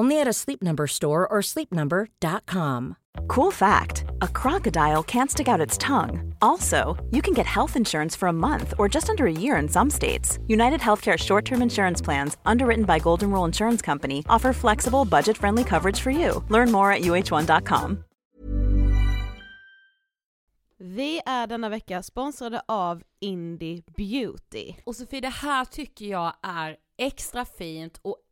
Only at a Sleep Number store or sleepnumber.com. Cool fact a crocodile can't stick out its tongue. Also, you can get health insurance for a month or just under a year in some states. United Healthcare short term insurance plans, underwritten by Golden Rule Insurance Company, offer flexible, budget friendly coverage for you. Learn more at uh1.com. Vi är denna vecka sponsrade av Indie Beauty. Och Sofie, det här tycker jag är extra fint och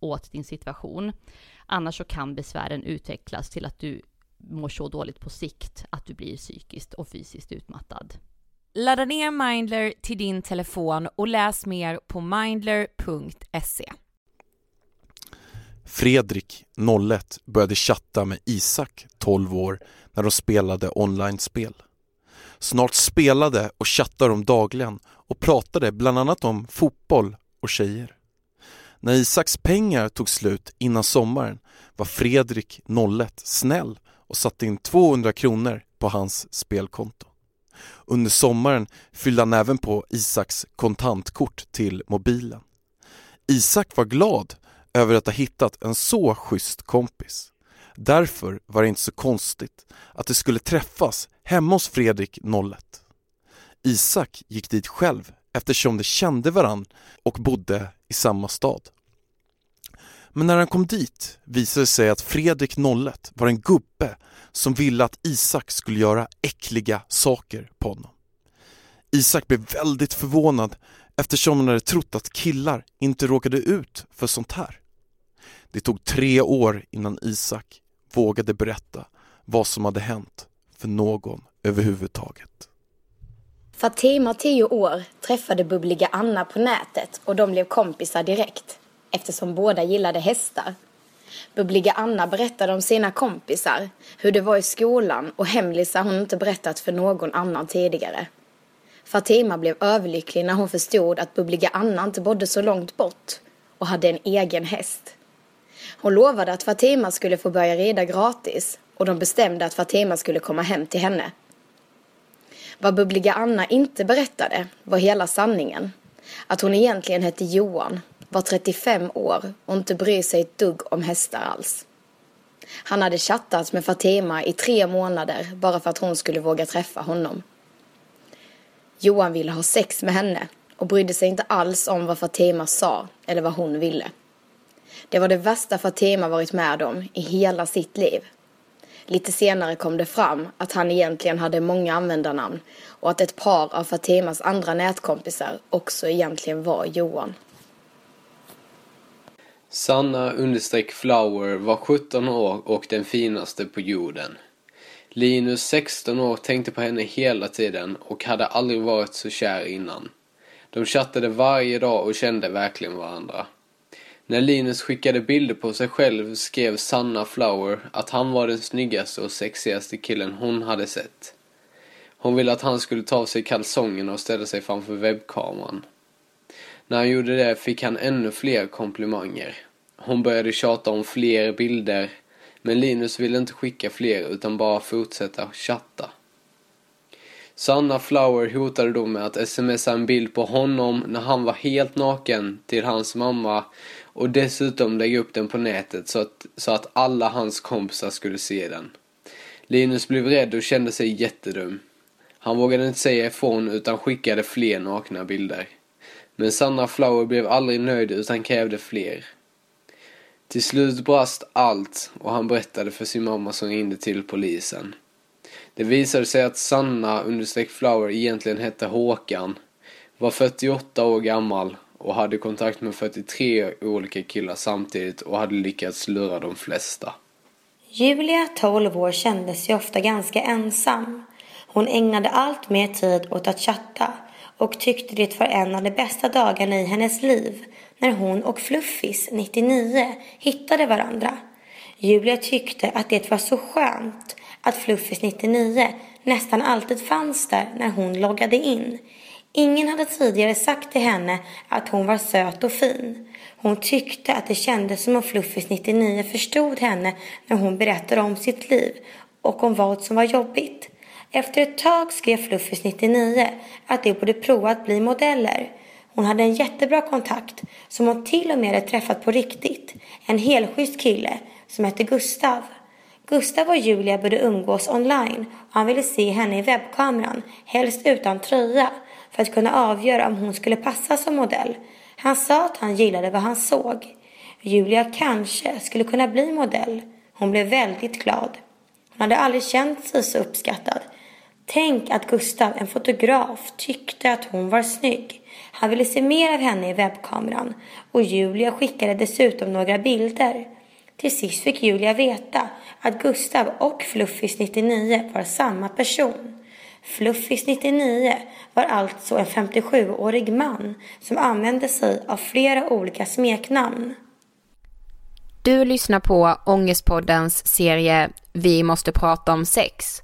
åt din situation. Annars så kan besvären utvecklas till att du mår så dåligt på sikt att du blir psykiskt och fysiskt utmattad. Ladda ner Mindler till din telefon och läs mer på mindler.se. Fredrik, 01, började chatta med Isak, 12 år, när de spelade online-spel. Snart spelade och chattade de dagligen och pratade bland annat om fotboll och tjejer. När Isaks pengar tog slut innan sommaren var Fredrik, 01, snäll och satte in 200 kronor på hans spelkonto. Under sommaren fyllde han även på Isaks kontantkort till mobilen. Isak var glad över att ha hittat en så schysst kompis. Därför var det inte så konstigt att de skulle träffas hemma hos Fredrik 01. Isak gick dit själv eftersom de kände varann och bodde i samma stad. Men när han kom dit visade det sig att Fredrik 01 var en gubbe som ville att Isak skulle göra äckliga saker på honom. Isak blev väldigt förvånad eftersom han hade trott att killar inte råkade ut för sånt här. Det tog tre år innan Isak vågade berätta vad som hade hänt för någon överhuvudtaget. Fatima, 10 år, träffade bubbliga Anna på nätet och de blev kompisar direkt eftersom båda gillade hästar. Bubbliga Anna berättade om sina kompisar, hur det var i skolan och hemlisar hon inte berättat för någon annan tidigare. Fatima blev överlycklig när hon förstod att bubbliga Anna inte bodde så långt bort och hade en egen häst. Hon lovade att Fatima skulle få börja rida gratis och de bestämde att Fatima skulle komma hem till henne. Vad bubbliga Anna inte berättade var hela sanningen. Att hon egentligen hette Johan, var 35 år och inte bryr sig ett dugg om hästar alls. Han hade chattat med Fatima i tre månader bara för att hon skulle våga träffa honom. Johan ville ha sex med henne och brydde sig inte alls om vad Fatima sa eller vad hon ville. Det var det värsta Fatima varit med om i hela sitt liv. Lite senare kom det fram att han egentligen hade många användarnamn och att ett par av Fatimas andra nätkompisar också egentligen var Johan. Sanna understreck Flower var 17 år och den finaste på jorden. Linus 16 år tänkte på henne hela tiden och hade aldrig varit så kär innan. De chattade varje dag och kände verkligen varandra. När Linus skickade bilder på sig själv skrev Sanna Flower att han var den snyggaste och sexigaste killen hon hade sett. Hon ville att han skulle ta av sig kalsongerna och ställa sig framför webbkameran. När han gjorde det fick han ännu fler komplimanger. Hon började tjata om fler bilder, men Linus ville inte skicka fler utan bara fortsätta chatta. Sanna Flower hotade då med att smsa en bild på honom när han var helt naken till hans mamma och dessutom lägga upp den på nätet så att, så att alla hans kompisar skulle se den. Linus blev rädd och kände sig jättedum. Han vågade inte säga ifrån utan skickade fler nakna bilder. Men Sanna Flower blev aldrig nöjd utan krävde fler. Till slut brast allt och han berättade för sin mamma som ringde till polisen. Det visade sig att Sanna understreck Flower egentligen hette Håkan, var 48 år gammal och hade kontakt med 43 olika killar samtidigt och hade lyckats lura de flesta. Julia, 12 år, kände sig ofta ganska ensam. Hon ägnade allt mer tid åt att chatta och tyckte det var en av de bästa dagarna i hennes liv när hon och Fluffis, 99, hittade varandra. Julia tyckte att det var så skönt att Fluffis 99 nästan alltid fanns där när hon loggade in. Ingen hade tidigare sagt till henne att hon var söt och fin. Hon tyckte att det kändes som om Fluffis 99 förstod henne när hon berättade om sitt liv och om vad som var jobbigt. Efter ett tag skrev Fluffis 99 att de borde prova att bli modeller. Hon hade en jättebra kontakt som hon till och med hade träffat på riktigt. En helschysst kille som hette Gustav. Gustav och Julia började umgås online och han ville se henne i webbkameran, helst utan tröja, för att kunna avgöra om hon skulle passa som modell. Han sa att han gillade vad han såg. Julia kanske skulle kunna bli modell. Hon blev väldigt glad. Hon hade aldrig känt sig så uppskattad. Tänk att Gustav, en fotograf, tyckte att hon var snygg. Han ville se mer av henne i webbkameran och Julia skickade dessutom några bilder. Till sist fick Julia veta att Gustav och Fluffis 99 var samma person. Fluffis 99 var alltså en 57-årig man som använde sig av flera olika smeknamn. Du lyssnar på Ångestpoddens serie Vi måste prata om sex.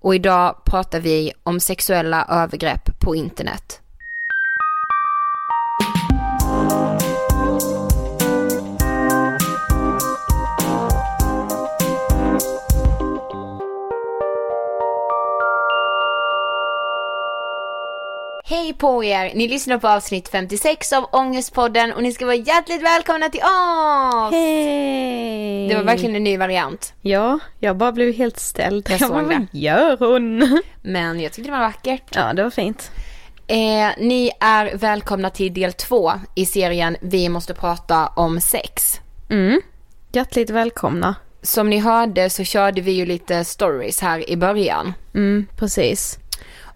Och idag pratar vi om sexuella övergrepp på internet. Hej på er! Ni lyssnar på avsnitt 56 av Ångestpodden och ni ska vara hjärtligt välkomna till oss! Hej! Det var verkligen en ny variant. Ja, jag bara blev helt ställd. Jag såg bara, det. Vad gör hon? Men jag tyckte det var vackert. Ja, det var fint. Eh, ni är välkomna till del två i serien Vi måste prata om sex. Mm. Hjärtligt välkomna. Som ni hörde så körde vi ju lite stories här i början. Mm, precis.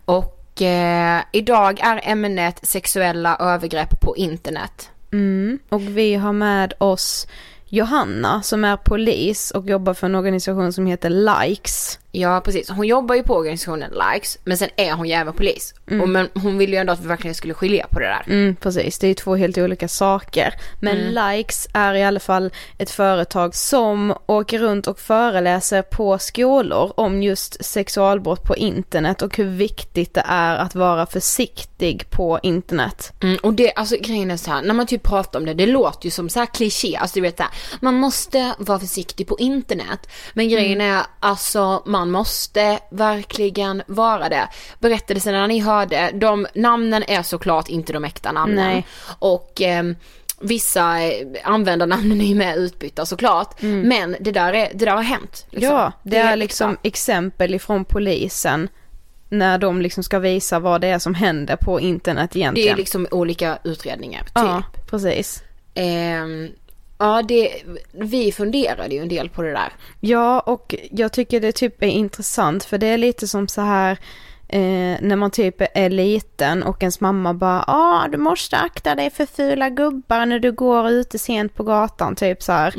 Och eh, idag är ämnet sexuella övergrepp på internet. Mm. Och vi har med oss Johanna som är polis och jobbar för en organisation som heter Likes. Ja precis, hon jobbar ju på organisationen Likes men sen är hon ju även polis. Och men hon ville ju ändå att vi verkligen skulle skilja på det där. Mm, precis, det är ju två helt olika saker. Men Likes är i alla fall ett företag som åker runt och föreläser på skolor om just sexualbrott på internet och hur viktigt det är att vara försiktig på internet. Mm, och det, alltså grejen är så här, när man typ pratar om det, det låter ju som så här kliché, alltså du vet så här, man måste vara försiktig på internet. Men grejen är, alltså man måste verkligen vara det. Berättelserna ni hörde, de namnen är såklart inte de äkta namnen. Nej. Och ehm, Vissa eh, användarnamnen är ju med utbytta såklart. Men det där, är, det där har hänt. liksom. Ja, det, är liksom äkta. exempel ifrån polisen när de liksom ska visa vad det är som händer på internet Det egentligen. är liksom olika utredningar, typ. Ja, precis. Ehm, ja, det, vi funderade ju en del på det där. Ja, och jag tycker det typ är intressant för det är lite som så här eh, när man typ är liten och ens mamma bara ja du måste akta dig för fula gubbar när du går ute sent på gatan typ så här.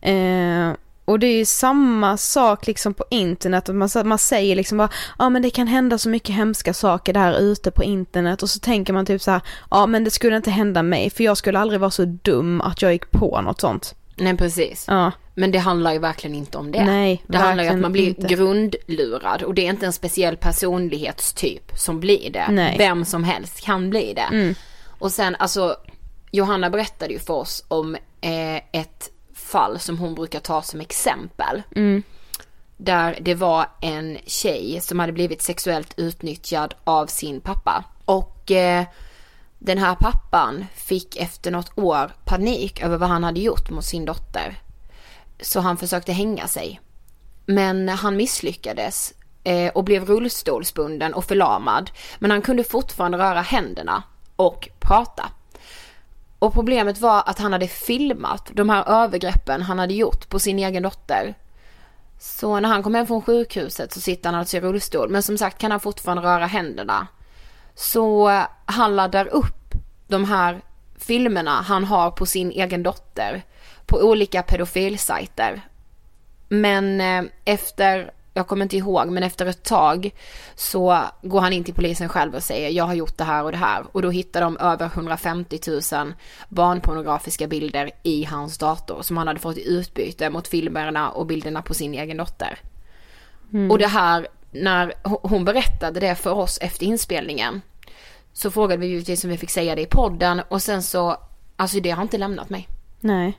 Eh, och det är ju samma sak liksom på internet, att man, man säger liksom bara ja men det kan hända så mycket hemska saker där ute på internet och så tänker man typ så här ja men det skulle inte hända mig för jag skulle aldrig vara så dum att jag gick på något sånt. Nej precis. Ja, Men det handlar ju verkligen inte om det. Nej, det handlar ju om att man blir inte. grundlurad och det är inte en speciell personlighetstyp som blir det. Nej. Mm. Vem som helst kan bli det. Och sen alltså, Johanna berättade ju för oss om eh, ett fall som hon brukar ta som exempel. Mm. Där det var en tjej som hade blivit sexuellt utnyttjad av sin pappa. Och eh, den här pappan fick efter något år panik över vad han hade gjort mot sin dotter. Så han försökte hänga sig. Men han misslyckades eh, och blev rullstolsbunden och förlamad. Men han kunde fortfarande röra händerna och prata. Och problemet var att han hade filmat de här övergreppen han hade gjort på sin egen dotter. Så när han kom hem från sjukhuset så sitter han alltså i rullstol. Men som sagt kan han fortfarande röra händerna. Så han laddar upp de här filmerna han har på sin egen dotter på olika pedofilsajter. Men eh, efter, jag kommer inte ihåg, men efter ett tag så går han in till polisen själv och säger jag har gjort det här och det här. Och då hittar de över 150 000 barnpornografiska bilder i hans dator som han hade fått i utbyte mot filmerna och bilderna på sin egen dotter. Och det här, när hon berättade det för oss efter inspelningen så frågade vi givetvis om vi fick säga det i podden och sen så, alltså det har inte lämnat mig. nej.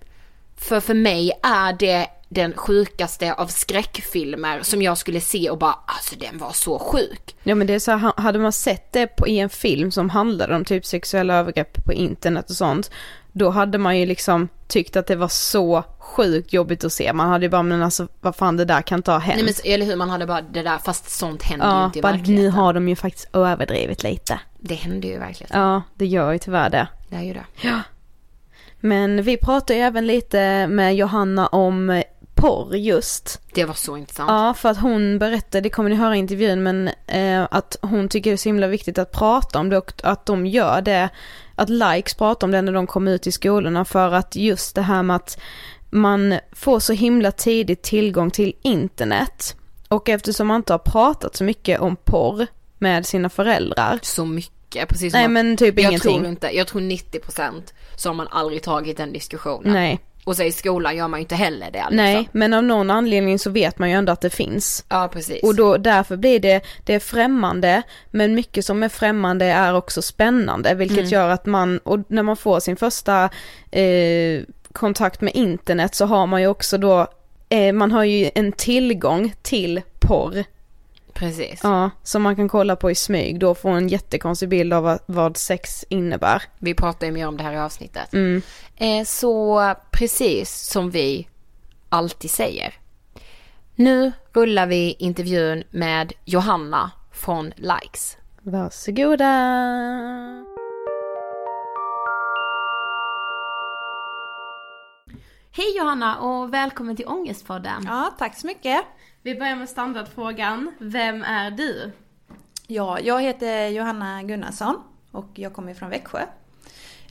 För för mig är det den sjukaste av skräckfilmer som jag skulle se och bara, alltså den var så sjuk. Ja men det är så här, hade man sett det på, i en film som handlade om typ sexuella övergrepp på internet och sånt, då hade man ju liksom tyckt att det var så sjukt jobbigt att se. Man hade ju bara, men alltså vad fan det där kan inte ha hänt. Nej men eller hur, man hade bara det där, fast sånt händer ju ja, inte i bara nu verkligheten. har de ju faktiskt överdrivit lite. Det händer ju i verkligheten. Ja, det gör ju tyvärr det. Det är ju det. Men vi pratar ju även lite med Johanna om porr just. Det var så intressant. Ja, för att hon berättade, det kommer ni höra i intervjun, men eh, att hon tycker det är så himla viktigt att prata om det och att de gör det, att likes pratar om det när de kommer ut i skolorna för att just det här med att man får så himla tidigt tillgång till internet och eftersom man inte har pratat så mycket om porr med sina föräldrar. Så mycket, precis Nej som men typ jag ingenting. tror inte, jag tror 90% så har man aldrig tagit den diskussionen. Nej. Och så i skolan gör man ju inte heller det liksom. Nej, men av någon anledning så vet man ju ändå att det finns. Ja precis. Och då därför blir det, det är främmande, men mycket som är främmande är också spännande, vilket Mm. gör att man, och när man får sin första eh, kontakt med internet så har man ju också då, eh, man har ju en tillgång till porr. Precis. Ja, som man kan kolla på i smyg då och få en jättekonstig bild av vad, vad sex innebär. Vi pratar ju mer om det här i avsnittet. Mm. Eh, så precis som vi alltid säger. Nu rullar vi intervjun med Johanna från Likes. Varsågoda! Hej Johanna och välkommen till Ångestpodden. Ja, tack så mycket. Vi börjar med standardfrågan, vem är du? Ja, jag heter Johanna Gunnarsson och jag kommer från Växjö.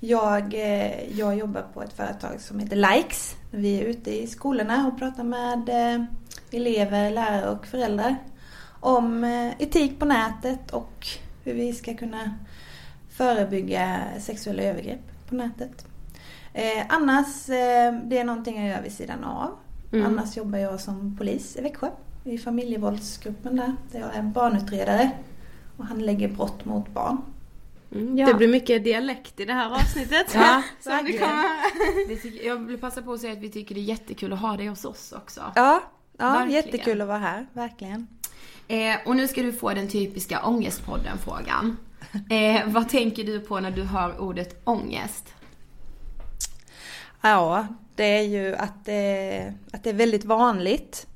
Jag, eh, jag jobbar på ett företag som heter Likes. Vi är ute i skolorna och pratar med eh, elever, lärare och föräldrar om eh, etik på nätet och hur vi ska kunna förebygga sexuella övergrepp på nätet. Annars, det är någonting jag gör vid sidan av. Mm. Annars jobbar jag som polis i Växjö. I familjevåldsgruppen där. Där jag är barnutredare och handlägger brott mot barn. Det blir mycket dialekt i det här avsnittet. Ja, Som det kommer. Det tycker- Jag vill passa på att säga att vi tycker det är jättekul att ha dig hos oss också. Ja, ja Verkligen. jättekul att vara här. Verkligen. Eh, och nu ska du få den typiska ångestpodden-frågan. Eh, vad tänker du på när du hör ordet ångest? Ja, det är ju att det, att det är väldigt vanligt.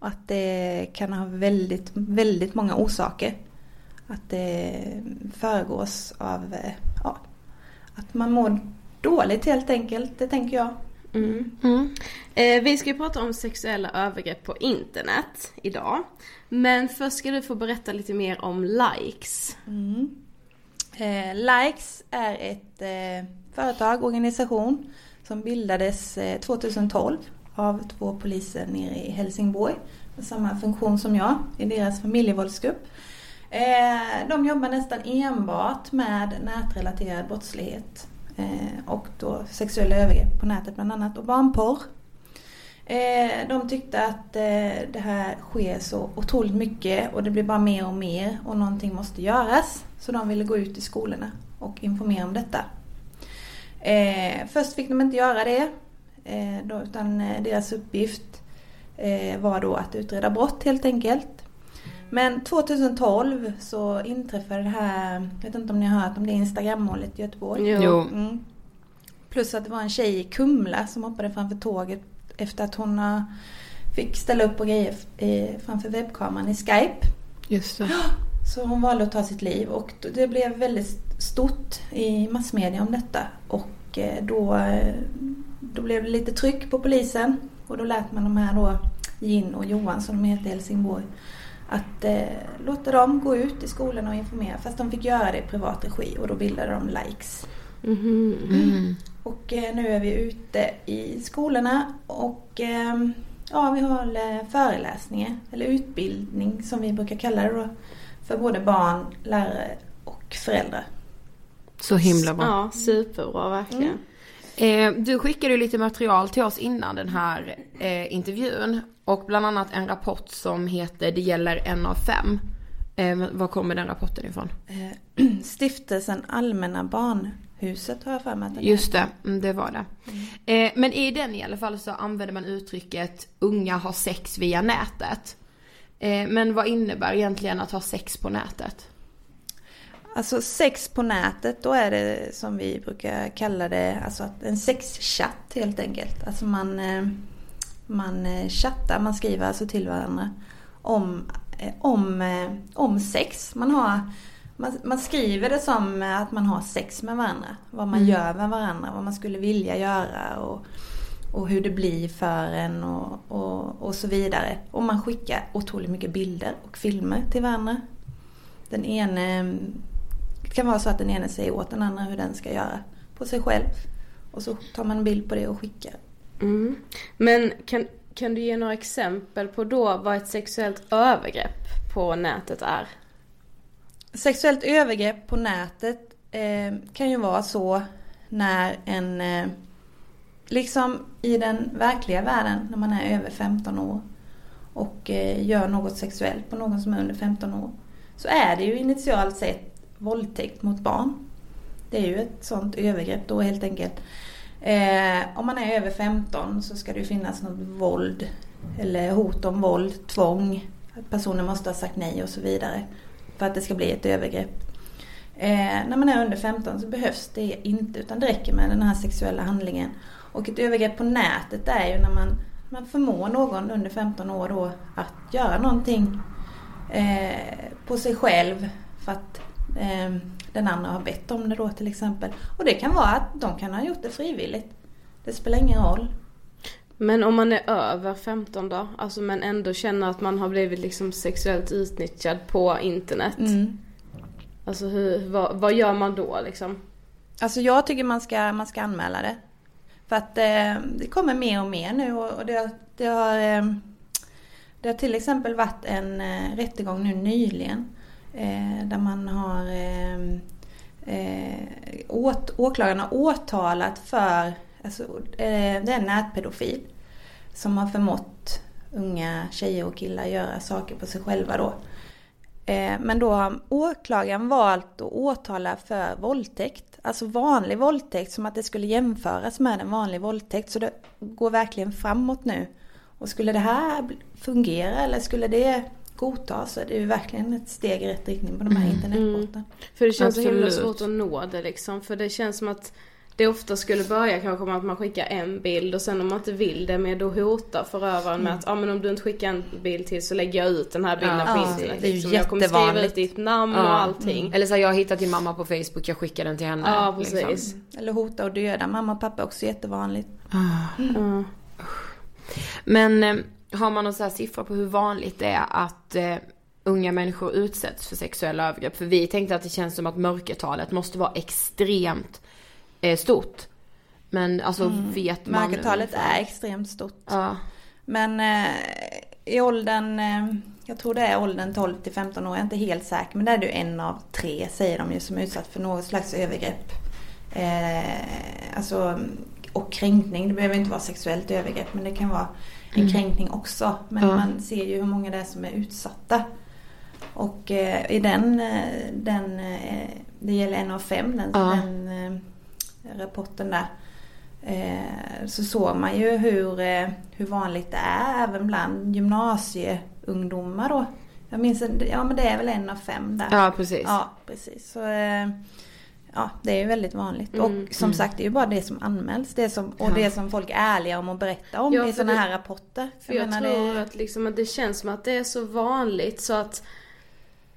Och att det kan ha väldigt, väldigt många orsaker. Att det föregås av eh, ja, att man mår dåligt helt enkelt, det tänker jag. Mm. Eh, vi ska ju prata om sexuella övergrepp på internet idag. Men först ska du få berätta lite mer om likes. Mm. Eh, Likes är ett eh, företag, organisation som bildades eh, 2012 av två poliser nere i Helsingborg med samma funktion som jag i deras familjevåldsgrupp. Eh, de jobbar nästan enbart med nätrelaterad brottslighet eh, och då sexuella övergrepp på nätet bland annat och barnporr. Eh, de tyckte att det här sker så otroligt mycket och det blir bara mer och mer och någonting måste göras. Så de ville gå ut i skolorna och informera om detta. Först fick de inte göra det då, utan eh, deras uppgift eh, var då att utreda brott helt enkelt. Men 2012 så inträffade det här, jag vet inte om ni har hört om det Instagram-målet i Göteborg? Jo. Mm. Plus att det var en tjej i Kumla som hoppade framför tåget efter att hon eh, fick ställa upp och grejer eh, framför webbkameran i Skype. Just det. Så hon valde att ta sitt liv och det blev väldigt stort i massmedia om detta. Och eh, då, eh, då blev det lite tryck på polisen och då lät man de här då, Gin och Johan som de heter i Helsingborg, att eh, låta dem gå ut i skolorna och informera. Fast de fick göra det i privat regi och då bildade de Likes. Mm. Och eh, nu är vi ute i skolorna och eh, ja, vi håller föreläsningar eller utbildning som vi brukar kalla det då. För både barn, lärare och föräldrar. Så himla bra. Ja, superbra verkligen. Eh, du skickade ju lite material till oss innan den här eh, intervjun. Och bland annat en rapport som heter Det gäller en av fem. Eh, var kommer den rapporten ifrån? Eh, Stiftelsen Allmänna Barnhuset har jag för mig att den Just det, mm, det var det. Eh, men i den i alla fall så använder man uttrycket unga har sex via nätet. Eh, men vad innebär egentligen att ha sex på nätet? Alltså sex på nätet, då är det som vi brukar kalla det, alltså en sexchatt helt enkelt. Alltså man, eh, man eh, chattar, man skriver alltså till varandra om, eh, om, om sex. Man, har, man, man skriver det som att man har sex med varandra. Vad man Mm. gör med varandra, vad man skulle vilja göra och, och hur det blir för en och, och, och så vidare. Och man skickar otroligt mycket bilder och filmer till varandra. Den ene, det kan vara så att den ene säger åt den andra hur den ska göra på sig själv. Och så tar man en bild på det och skickar. Mm. Men kan, kan du ge några exempel på då vad ett sexuellt övergrepp på nätet är? Sexuellt övergrepp på nätet eh, kan ju vara så när en, eh, liksom i den verkliga världen när man är över 15 år och eh, gör något sexuellt på någon som är under 15 år. Så är det ju initialt sett våldtäkt mot barn. Det är ju ett sånt övergrepp då helt enkelt. Eh, om man är över 15 så ska det ju finnas något våld eller hot om våld, tvång, att personen måste ha sagt nej och så vidare för att det ska bli ett övergrepp. Eh, när man är under 15 så behövs det inte utan det räcker med den här sexuella handlingen. Och ett övergrepp på nätet är ju när man, man förmår någon under 15 år då att göra någonting eh, på sig själv för att den andra har bett om det då till exempel. Och det kan vara att de kan ha gjort det frivilligt. Det spelar ingen roll. Men om man är över 15 då? Alltså men ändå känner att man har blivit liksom sexuellt utnyttjad på internet. Mm. Alltså hur, vad, vad gör man då liksom? Alltså jag tycker man ska, man ska anmäla det. För att eh, det kommer mer och mer nu och, och det, det, har, eh, det har till exempel varit en eh, rättegång nu nyligen. Eh, där man har eh, eh, åt, åklagarna åtalat för, alltså, eh, det är en nätpedofil som har förmått unga tjejer och killar göra saker på sig själva då. Eh, men då har åklagaren valt att åtala för våldtäkt. Alltså vanlig våldtäkt som att det skulle jämföras med en vanlig våldtäkt. Så det går verkligen framåt nu. Och skulle det här fungera eller skulle det godtas så är det ju verkligen ett steg i rätt riktning på de här internetbrotten. För det känns så himla Absolut. svårt att nå det liksom. För det känns som att det ofta skulle börja kanske med att man skickar en bild och sen om man inte vill det med då hotar förövaren med Mm. att ja men om du inte skickar en bild till så lägger jag ut den här bilden Ja, på internet. det är ju liksom. Jag kommer skriva ut ditt namn Ja. och allting. Eller så här, jag har hittat din mamma på Facebook, jag skickar den till henne. Ja, precis. liksom. Eller hota och döda mamma och pappa är också jättevanligt. Mm. Men eh, har man någon så här siffra på hur vanligt det är att eh, unga människor utsätts för sexuella övergrepp? För vi tänkte att det känns som att mörkertalet måste vara extremt eh, stort. Men alltså Mm. vet man? Mörkertalet är extremt stort. Ja. Men eh, i åldern, eh, jag tror det är åldern 12 till 15 år, jag är inte helt säker. Men där är ju en av tre säger de ju som är utsatt för något slags övergrepp. Eh, alltså, och kränkning, det behöver inte vara sexuellt övergrepp men det kan vara en Mm. kränkning också. Men Ja. man ser ju hur många det är som är utsatta. Och eh, i den, eh, den eh, det gäller en av fem, den, Ja. den eh, rapporten där. Eh, så såg man ju hur, eh, hur vanligt det är även bland gymnasieungdomar då. Jag minns, ja men det är väl en av fem där. Ja, precis. Ja, precis. Så, ja, det är ju väldigt vanligt. Mm, och som mm. sagt, det är ju bara det som anmäls. Det som, och Ja. det som folk är ärliga om att berätta om Ja, i sådana det- här rapporter. För jag, menar, tror det, att, liksom, att det känns som att det är så vanligt så att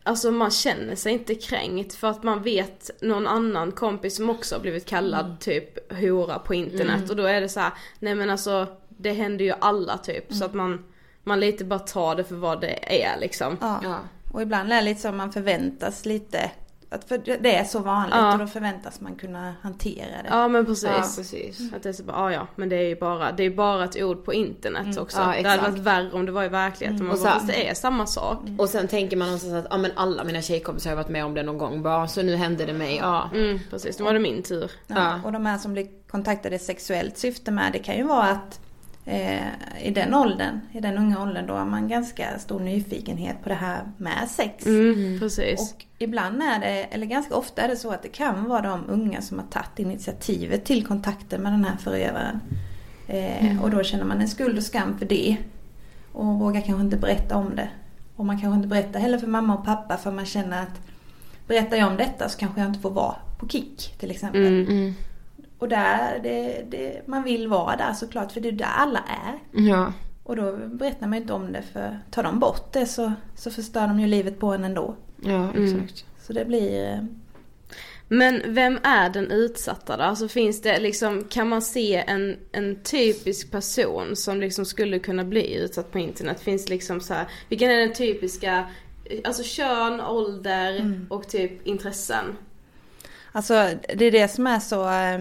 Alltså man känner sig inte kränkt för att man vet någon annan kompis som också har blivit kallad typ hora på internet Mm. och då är det så här, nej men alltså det händer ju alla typ så att man man lite bara tar det för vad det är liksom. ja. Och ibland är det lite så att man förväntas lite. Att för det är så vanligt Ja. och då förväntas man kunna hantera det. Ja men precis. Ja, precis. Att det är så bara, ah, ja men det är ju bara, det är bara ett ord på internet Mm. också. Ja, det hade exakt. varit värre om det var i verkligheten. Mm. Man Och bara, så- fast det är samma sak. Och sen tänker man någonstans att ja, men alla mina tjejkompisar har varit med om det någon gång. Bara, så nu hände det mig. Ja. Mm, precis, då var det min tur. Ja, och de här som blir kontaktade i sexuellt syfte med det kan ju vara att eh, i den åldern, i den unga åldern då har man ganska stor nyfikenhet på det här med sex. Mm, precis. Och ibland är det, eller ganska ofta är det så att det kan vara de unga som har tagit initiativet till kontakten med den här förövaren. Eh, Mm. Och då känner man en skuld och skam för det. Och vågar kanske inte berätta om det. Och man kanske inte berättar heller för mamma och pappa för man känner att berättar jag om detta så kanske jag inte får vara på kick till exempel. Mm. Mm. Och där, det, det, man vill vara där såklart för det är där alla är. Ja. Och då berättar man ju inte om det för tar de bort det så, så förstör de ju livet på en ändå. Ja, Mm. exakt. Så det blir... eh, Men vem är den utsatta då? Alltså finns det liksom, kan man se en, en typisk person som liksom skulle kunna bli utsatt på internet? Finns det liksom så här, vilken är den typiska, alltså kön, ålder Mm. och typ intressen? Alltså det är det som är så, eh,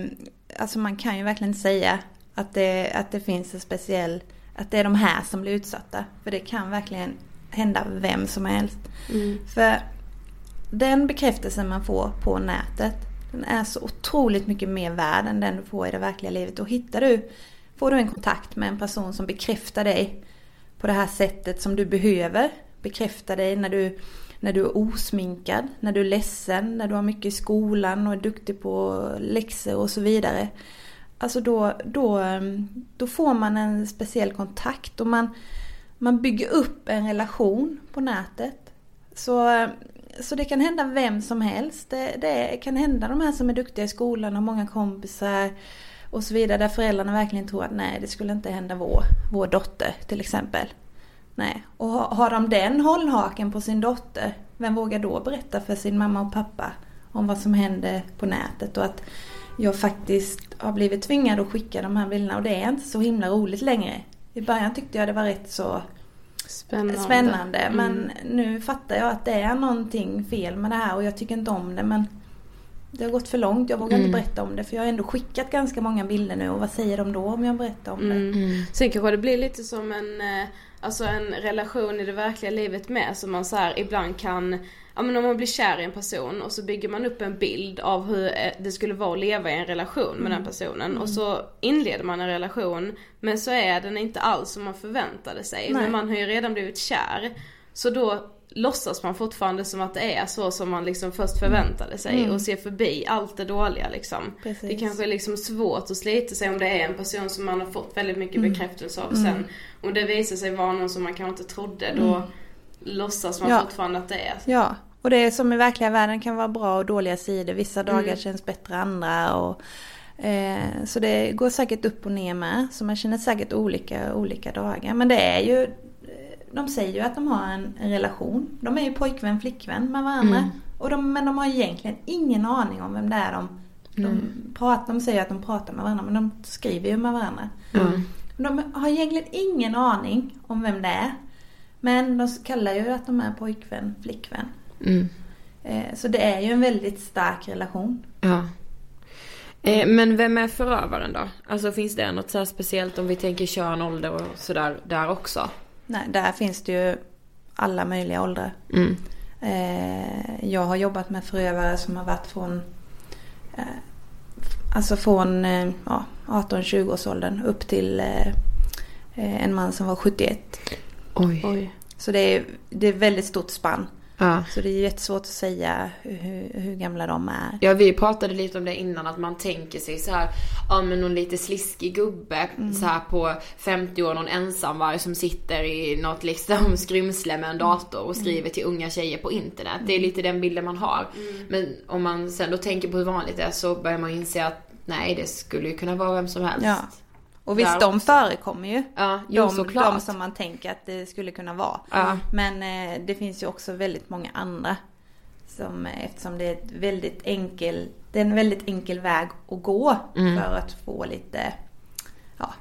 alltså man kan ju verkligen säga att det, att det finns en speciell, att det är de här som blir utsatta. För det kan verkligen hända vem som helst. För den bekräftelsen man får på nätet, den är så otroligt mycket mer värd än den du får i det verkliga livet. Och hittar du, får du en kontakt med en person som bekräftar dig på det här sättet som du behöver bekräfta dig när du, när du är osminkad, när du är ledsen, när du har mycket i skolan och är duktig på läxor och så vidare. Alltså då, då, ehm, då får man en speciell kontakt och man, man bygger upp en relation på nätet. Så, ehm, så det kan hända vem som helst. Det, det kan hända de här som är duktiga i skolan, har många kompisar och så vidare. Där föräldrarna verkligen tror att nej, det skulle inte hända vår, vår dotter till exempel. Nej, och har de den hållhaken på sin dotter, vem vågar då berätta för sin mamma och pappa om vad som händer på nätet och att jag faktiskt har blivit tvingad att skicka de här bilderna och det är inte så himla roligt längre. I början tyckte jag det var rätt så Spännande. spännande Mm. men nu fattar jag att det är någonting fel med det här och jag tycker inte om det men det har gått för långt, jag vågar Mm. inte berätta om det för jag har ändå skickat ganska många bilder nu och vad säger de då om jag berättar om det? Mm. Sen kanske det blir lite som en, eh, alltså en relation i det verkliga livet med som man så här ibland kan Ja men om man blir kär i en person och så bygger man upp en bild av hur eh, det skulle vara att leva i en relation med den personen och så inleder man en relation men så är den inte alls som man förväntade sig. Nej. Men man har ju redan blivit kär. Så då låtsas man fortfarande som att det är så som man liksom först förväntade sig Mm. och ser förbi allt det dåliga liksom. Precis. Det kanske är liksom svårt att slita sig om det är en person som man har fått väldigt mycket Mm. bekräftelse av Mm. sen. Om det visar sig vara någon som man kanske inte trodde då Mm. låtsas man Ja. fortfarande att det är. Ja, och det är som i verkliga världen kan vara bra och dåliga sidor. Vissa dagar Mm. känns bättre än andra. Och, eh, så det går säkert upp och ner med. Så man känner säkert olika olika dagar. Men det är ju, de säger ju att de har en, en relation. De är ju pojkvän, flickvän med varandra. Mm. Och de, men de har egentligen ingen aning om vem det är de, de Mm. pratar. De säger att de pratar med varandra men de skriver ju med varandra. Mm. De har egentligen ingen aning om vem det är. Men de kallar ju att de är pojkvän, flickvän. Mm. Eh, Så det är ju en väldigt stark relation. Ja. Eh, men vem är förövaren då? Alltså finns det något så speciellt om vi tänker kön, ålder och sådär där också? Nej, där finns det ju alla möjliga åldrar. Mm. Eh, Jag har jobbat med förövare som har varit från eh, Alltså från eh, ja, 18-20 års åldern upp till eh, en man som var 71. Oj. Oj. Så det är, det är väldigt stort spann. Ja. Så det är jättesvårt att säga hur, hur gamla de är. Ja, vi pratade lite om det innan att man tänker sig så här, ja men någon lite sliskig gubbe så här på 50 år, någon ensamvarg som sitter i något liksom skrymsle med en dator och skriver till unga tjejer på internet. Det är lite den bilden man har. Men om man sen då tänker på hur vanligt det är så börjar man inse att nej, det skulle ju kunna vara vem som helst. Ja. Och visst, de också. förekommer ju. Ja, jo, de, såklart. de som man tänker att det skulle kunna vara. Ja. Men eh, det finns ju också väldigt många andra. Som, eh, eftersom det är ett väldigt enkel, det är en väldigt enkel väg att gå Mm. för att få lite ja,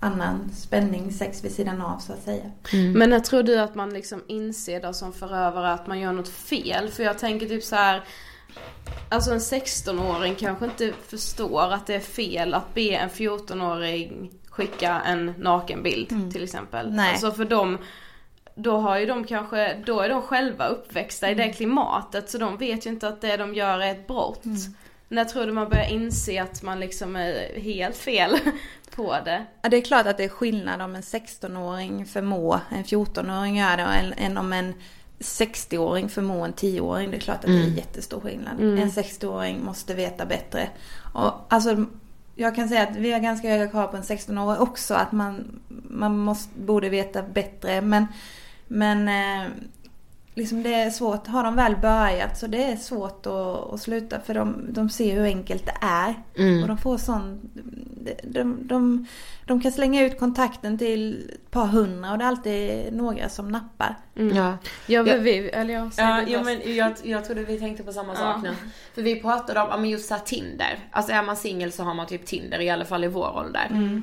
annan spänning, sex vid sidan av så att säga. Men när tror du att man liksom inser då som förövare att man gör något fel? För jag tänker typ så här. Alltså en 16-åring kanske inte förstår att det är fel att be en 14-åring skicka en nakenbild till exempel. Nej. Alltså för dem, då har ju de kanske, då är de själva uppväxta i det klimatet så de vet ju inte att det de gör är ett brott. När tror du man börjar inse att man liksom är helt fel på det? Ja, det är klart att det är skillnad om en 16-åring förmår en 14-åring göra det än om en 60-åring förmår en 10-åring. Det är klart att det är jättestor skillnad. En 60-åring måste veta bättre. Och, alltså, jag kan säga att vi har ganska höga krav på en 16-åring också. Att man, man måste, borde veta bättre. Men, men eh, liksom det är svårt. Har de väl börjat så det är svårt att, att sluta. För de, de ser hur enkelt det är. Mm. Och de får sån... de, de, de kan slänga ut kontakten till ett par hundra och det är alltid några som nappar. Mm. Ja. Ja, men vi, eller jag Ja, jo, men jag, jag trodde vi tänkte på samma sak nu. För vi pratade om, ja men just såhär Tinder. Alltså är man singel så har man typ Tinder, i alla fall i vår ålder.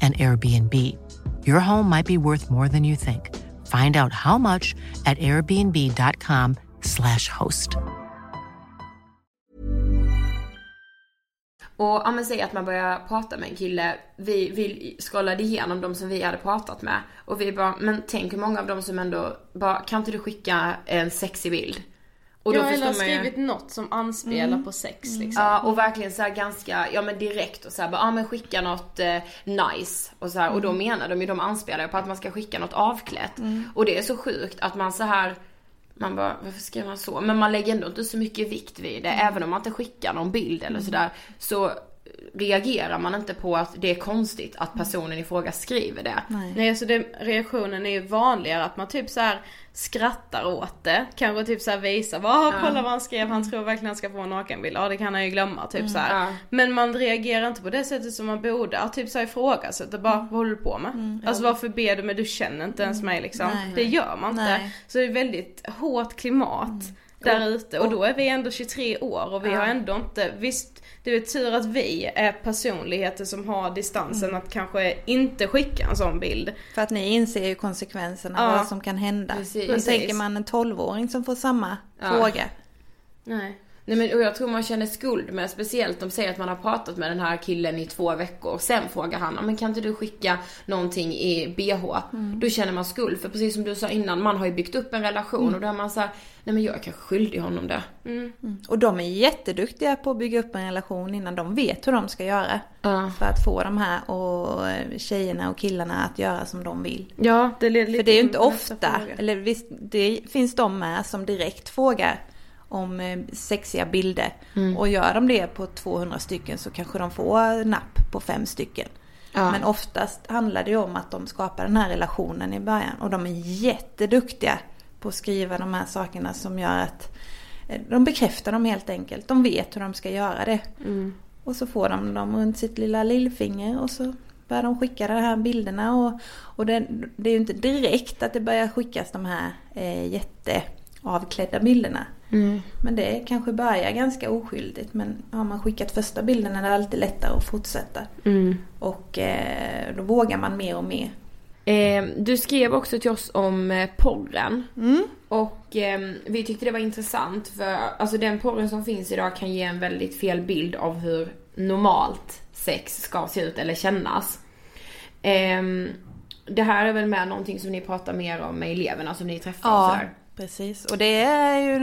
and Airbnb. Your home might be worth more than you think. Find out how much at airbnb.com/slash host. Och ja men säg att man börjar prata med en kille, vi, vi scrollade igenom de som vi hade pratat med och vi bara, men tänk hur många av dem som ändå bara, kan inte du skicka en sexig bild? Och Och jag eller man ju- skrivit något som anspelar Mm. på sex liksom. Ja och verkligen så här ganska, ja men direkt och så här, bara, ja men skicka något eh, nice och så här, och då Mm. menar de ju, de anspelar ju på att man ska skicka något avklätt. Mm. Och det är så sjukt att man så här man bara, varför skriver man så? Men man lägger ändå inte så mycket vikt vid det. Mm. Även om man inte skickar någon bild eller sådär. Så reagerar man inte på att det är konstigt att personen i fråga skriver det. Nej, alltså det, reaktionen är ju vanligare att man typ så här skrattar åt det. Kanske typ så här visar, vad Ja. kolla vad han skrev, han tror verkligen han ska få en nakenbild. Ja det kan han ju glömma typ Mm. så här. Ja. Men man reagerar inte på det sättet som man borde. Att typ så här ifrågasätta bara, vad håller du på med? Alltså varför ber du mig? Du känner inte ens mig liksom. Nej. Det gör man inte. Nej. Så det är väldigt hårt klimat där ute. Och då är vi ändå 23 år och vi Ja. har ändå inte, visst det är tur att vi är personligheter som har distansen att kanske inte skicka en sån bild. För att ni inser ju konsekvenserna, Ja. vad som kan hända. Precis. Men Precis. tänker man en 12-åring som får samma Ja. fråga. Nej. Nej men och jag tror man känner skuld med, speciellt de säger att man har pratat med den här killen i två veckor. Sen frågar han, "Ja, men kan inte du skicka någonting i bh? Mm. Då känner man skuld, för precis som du sa innan, man har ju byggt upp en relation Mm. och då är man så här, nej men jag är kanske skyldig honom det. Mm. Och de är jätteduktiga på att bygga upp en relation innan de vet hur de ska göra. Ja. För att få de här och eh, tjejerna och killarna att göra som de vill. Ja, det leder lite För det är ju in inte ofta, fråga. eller visst, det finns de med som direkt frågar om eh, sexiga bilder. Mm. Och gör de det på 200 stycken så kanske de får napp på fem stycken. Ja. Men oftast handlar det ju om att de skapar den här relationen i början. Och de är jätteduktiga på att skriva de här sakerna som gör att eh, de bekräftar dem helt enkelt. De vet hur de ska göra det. Mm. Och så får de dem runt sitt lilla lillfinger och så börjar de skicka de här bilderna. Och, och det, det är ju inte direkt att det börjar skickas de här eh, jätteavklädda bilderna. Mm. Men det kanske börjar ganska oskyldigt. Men har man skickat första bilden är det alltid lättare att fortsätta. Mm. Och eh, då vågar man mer och mer. Eh, du skrev också till oss om eh, porren. Mm. Och eh, vi tyckte det var intressant för alltså den porren som finns idag kan ge en väldigt fel bild av hur normalt sex ska se ut eller kännas. Ehm, det här är väl med någonting som ni pratar mer om med eleverna som ni träffar och Ja, sådär. Precis. Och det är ju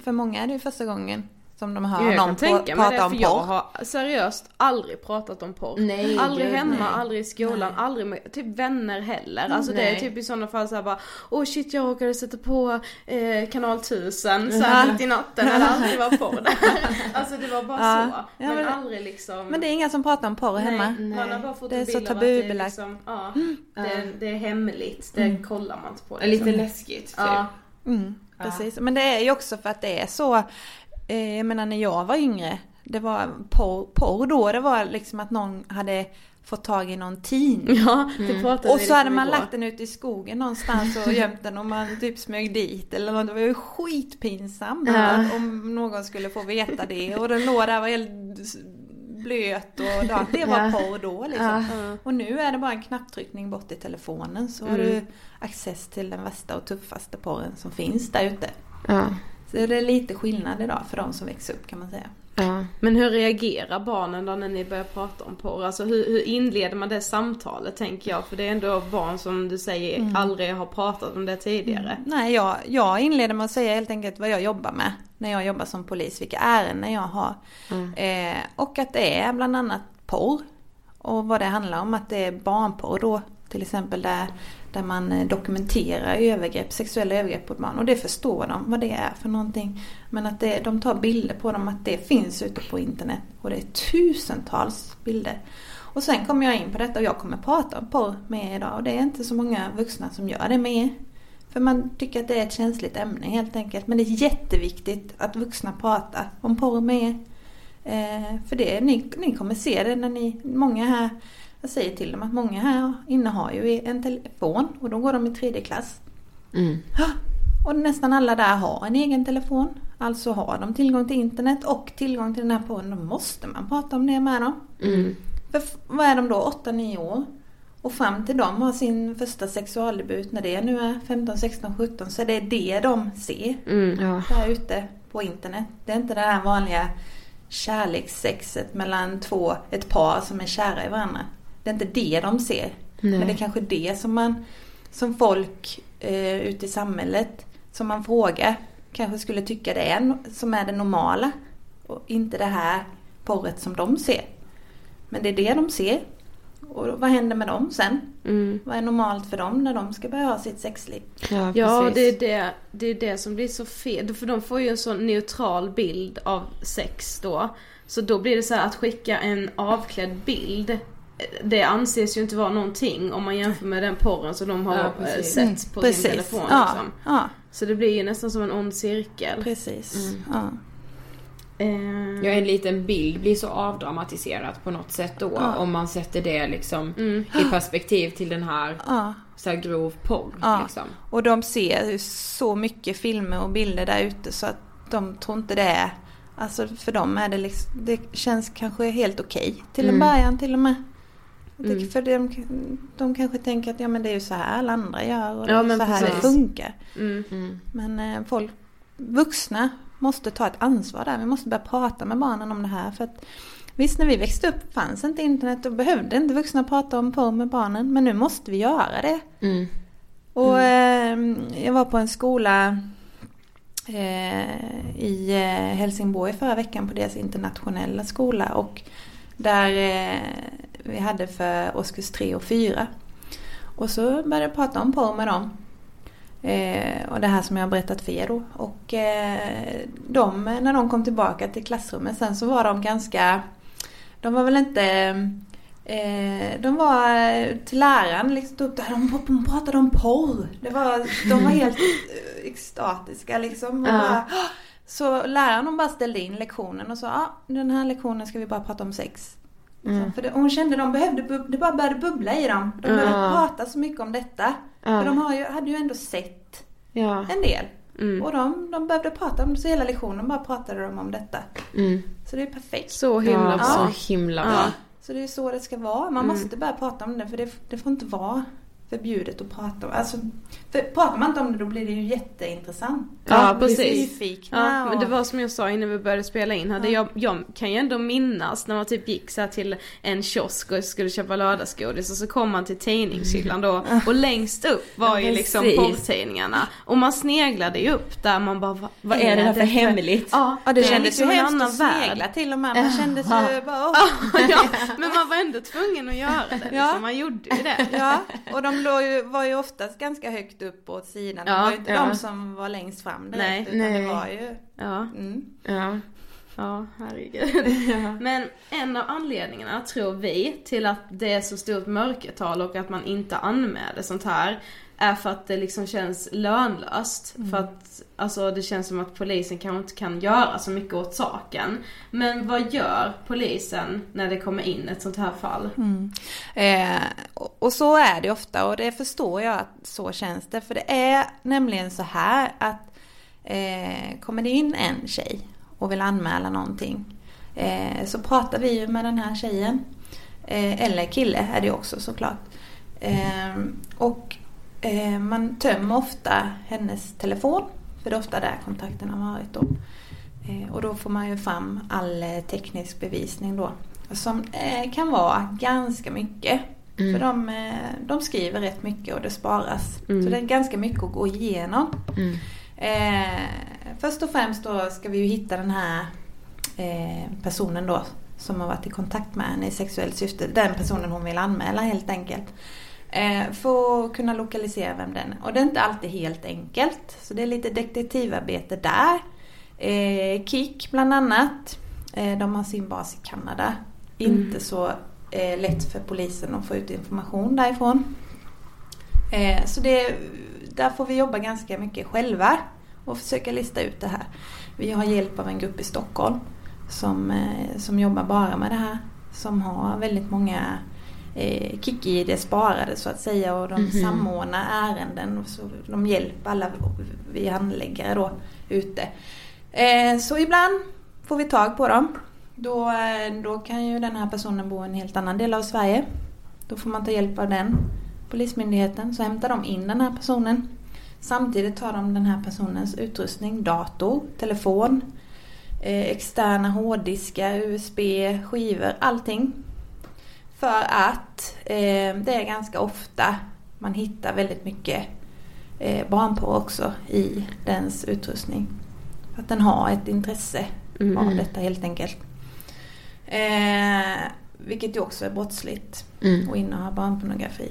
för många är det ju första gången som de hör jag någon tänka det, prata för om jag porr. har seriöst aldrig pratat om porr. Nej, aldrig gud, hemma, nej. aldrig i skolan, aldrig med typ vänner heller. Alltså det är Nej. typ i sådana fall såhär bara Åh shit jag råkade sätta på eh, kanal 1000 såhär mitt i natten eller alltid var porr där. Alltså det var bara Ja. så. Ja, men, men- aldrig liksom Men det är inga som pratar om porr hemma. Nej, man har bara fått Det är en så bild av att det är tabubelagt. liksom, ja, det, är, det är hemligt, det Mm. kollar man inte på. Lite liksom. läskigt typ. Ja. Mm, precis. Men det är ju också för att det är så eh, jag menar när jag var yngre, det var porr, porr då, det var liksom att någon hade fått tag i någon tidning. Ja, pratade Och så lite hade man igår. lagt den ute i skogen någonstans och gömt den och man typ smög dit eller något. Det var ju skitpinsamt Ja. om någon skulle få veta det. Och den låg där var helt blöt och det var Ja. porr då liksom. Ja. Och nu är det bara en knapptryckning bort i telefonen så har Mm. du access till den värsta och tuffaste porren som finns där ute. Ja. Så det är lite skillnad idag för de som växer upp kan man säga. Ja. Men hur reagerar barnen då när ni börjar prata om porr? Alltså hur, hur inleder man det samtalet tänker jag? För det är ändå barn som du säger Mm. aldrig har pratat om det tidigare. Nej, jag, jag inleder med att säga helt enkelt vad jag jobbar med när jag jobbar som polis, vilka ärenden jag har. Eh, och att det är bland annat porr. Och vad det handlar om, att det är barnporr då till exempel där, där man eh, dokumenterar övergrepp, sexuella övergrepp mot barn. Och det förstår de vad det är för någonting. Men att det, de tar bilder på dem, att det finns ute på internet. Och det är tusentals bilder. Och sen kommer jag in på detta och jag kommer prata om porr med er idag. Och det är inte så många vuxna som gör det med er. För man tycker att det är ett känsligt ämne helt enkelt. Men det är jätteviktigt att vuxna pratar om porr med er. Eh, för det, ni, ni kommer se det när ni, många här, jag säger till dem att många här inne har ju en telefon och då går de i tredje klass. Mm. Och nästan alla där har en egen telefon. Alltså har de tillgång till internet och tillgång till den här porren. Då måste man prata om det med dem. Mm. För vad är de då? 8-9 år? Och fram till de har sin första sexualdebut när det nu är 15, 16, 17 så är det det de ser Mm. Ja. där ute på internet. Det är inte det här vanliga kärlekssexet mellan två, ett par som är kära i varandra. Det är inte det de ser. Nej. Men det är kanske det som man som folk eh, ute i samhället som man frågar kanske skulle tycka det är som är det normala. Och inte det här porret som de ser. Men det är det de ser. Och vad händer med dem sen? Mm. Vad är normalt för dem när de ska börja ha sitt sexliv? Ja, Ja, det är det, det är det som blir så fel. För de får ju en sån neutral bild av sex då. Så då blir det så här att skicka en avklädd bild. Det anses ju inte vara någonting om man jämför med den porren som de har Ja, eh, precis. sett på Mm, sin precis. telefon. Ja, Liksom. ja. Så det blir ju nästan som en ond cirkel. Precis. Mm. Ja. Eh, Ja, en liten bild blir så avdramatiserat på något sätt då. Ja. Om man sätter det liksom Mm. i perspektiv till den här Ja. så här grov porr. Ja. Liksom. Och de ser ju så mycket filmer och bilder där ute så att de tror inte det är Alltså för dem är det liksom, det känns kanske helt okej till en Mm. början till och med. Tycker Mm. För de, de kanske tänker att ja men det är ju så här alla andra gör och det Ja, är men så här precis. det funkar. mm. Mm. Men eh, folk, vuxna måste ta ett ansvar där. Vi måste börja prata med barnen om det här. För att, visst, när vi växte upp fanns inte internet och behövde inte vuxna prata om porr med barnen. Men nu måste vi göra det. Mm. Och eh, jag var på en skola eh, i eh, Helsingborg förra veckan på deras internationella skola. Och där eh, vi hade för årskurs 3 och 4. Och så började jag prata om porr med dem. Eh, och det här som jag har berättat för er då. Och eh, de, när de kom tillbaka till klassrummet sen så var de ganska... De var väl inte... Eh, de var till läraren liksom upp det här, de, de pratade om porr. Det var, de var helt eh, extatiska liksom. Och Ja. bara, "Åh!" så läraren bara ställde in lektionen och sa ja, den här lektionen ska vi bara prata om sex. Mm. För det, hon kände de behövde, det bara började bubbla i dem. De Ja. behövde prata så mycket om detta. Ja. För de ju, hade ju ändå sett Ja. en del. Mm. Och de, de behövde prata om det, så hela lektionen bara pratade de om detta. Mm. Så det är perfekt. Så himla bra. så himla bra. Så det är så det ska vara. Man Mm. måste börja prata om det för det, det får inte vara förbjudet att prata om. Alltså, för pratar man inte om det då blir det ju jätteintressant. Ja, blir precis. Ja, men det var som jag sa innan vi började spela in här. det Jag, jag kan ju ändå minnas när man typ gick så här till en kiosk och skulle köpa lördagsgodis och så kom man till tidningshyllan då och längst upp var ju Ja, liksom porrtidningarna. Och man sneglade ju upp där man bara vad, Vad är det där för hemligt? Ja, Ja, det är kändes ju en hemskt annan att värld. snegla till och med. Man kände sig bara... åh. ja, men man var ändå tvungen att göra det liksom. Ja. Man gjorde ju det. Ja, och de låg ju, var ju oftast ganska högt upp åt sidan. Ja, det var ju inte ja. de som var längst fram direkt. Nej. utan Nej. det var ju... Ja. Mm. Ja. Ja, herregud. Men en av anledningarna tror vi till att det är så stort mörkertal och att man inte anmäler sånt här. Är för att det liksom känns lönlöst. Mm. För att alltså, det känns som att polisen kanske inte kan göra så mycket åt saken. Men vad gör polisen när det kommer in ett sånt här fall? Mm. Eh, och, så är det ofta och det förstår jag att så känns det. För det är nämligen så här att eh, kommer det in en tjej och vill anmäla någonting eh, så pratar vi ju med den här tjejen. Eh, eller kille är det också såklart. Eh, och man tömmer ofta hennes telefon. För det är ofta där kontakten har varit då. Eh, och då får man ju fram all eh, teknisk bevisning då. Som eh, kan vara ganska mycket. Mm. För de, eh, de skriver rätt mycket och det sparas. Mm. Så det är ganska mycket att gå igenom. Mm. Eh, först och främst då ska vi ju hitta den här eh, personen då som har varit i kontakt med henne i sexuellt syfte. Den personen hon vill anmäla helt enkelt. Eh, för att kunna lokalisera vem den är. Och det är inte alltid helt enkelt. Så det är lite detektivarbete där. Eh, Kik bland annat. Eh, de har sin bas i Kanada. Mm. Inte så lätt för polisen att få ut information därifrån. Så det, där får vi jobba ganska mycket själva och försöka lista ut det här. Vi har hjälp av en grupp i Stockholm som, som jobbar bara med det här. Som har väldigt många eh, Kik-ID sparade så att säga och de Mhm. samordnar ärenden. Och så de hjälper alla vi handläggare då ute. Eh, så ibland får vi tag på dem. Då, eh, då kan ju den här personen bo i en helt annan del av Sverige. Då får man ta hjälp av den polismyndigheten. Så hämtar de in den här personen. Samtidigt tar de den här personens utrustning, dator, telefon, eh, externa hårddiskar, USB, skivor, allting. För att eh, det är ganska ofta man hittar väldigt mycket eh, barnporr också i dens utrustning. Att den har ett intresse Mm. av detta helt enkelt. Eh, vilket ju också är brottsligt Mm. att inneha barnpornografi.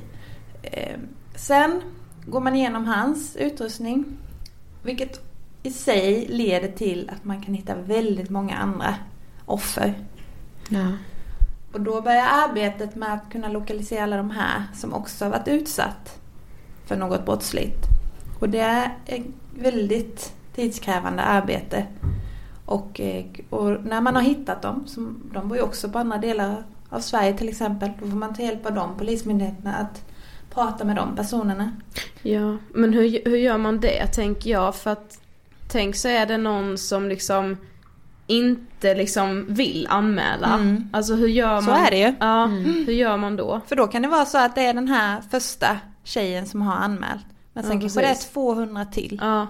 Eh, sen går man igenom hans utrustning. Vilket i sig leder till att man kan hitta väldigt många andra offer. Ja. Och då börjar arbetet med att kunna lokalisera alla de här som också har varit utsatt för något brottsligt. Och det är ett väldigt tidskrävande arbete. Och, eh, och när man har hittat dem, som, de bor ju också på andra delar av Sverige till exempel, då får man ta hjälp av de polismyndigheterna att prata med de personerna. Ja, men hur, hur gör man det tänker jag? För att tänk så är det någon som liksom inte liksom vill anmäla. Mm. Alltså hur gör man? Så är det ju. Ja, Mm. hur gör man då? För då kan det vara så att det är den här första tjejen som har anmält. Men sen Ja, kanske det är precis. 200 till. Ja.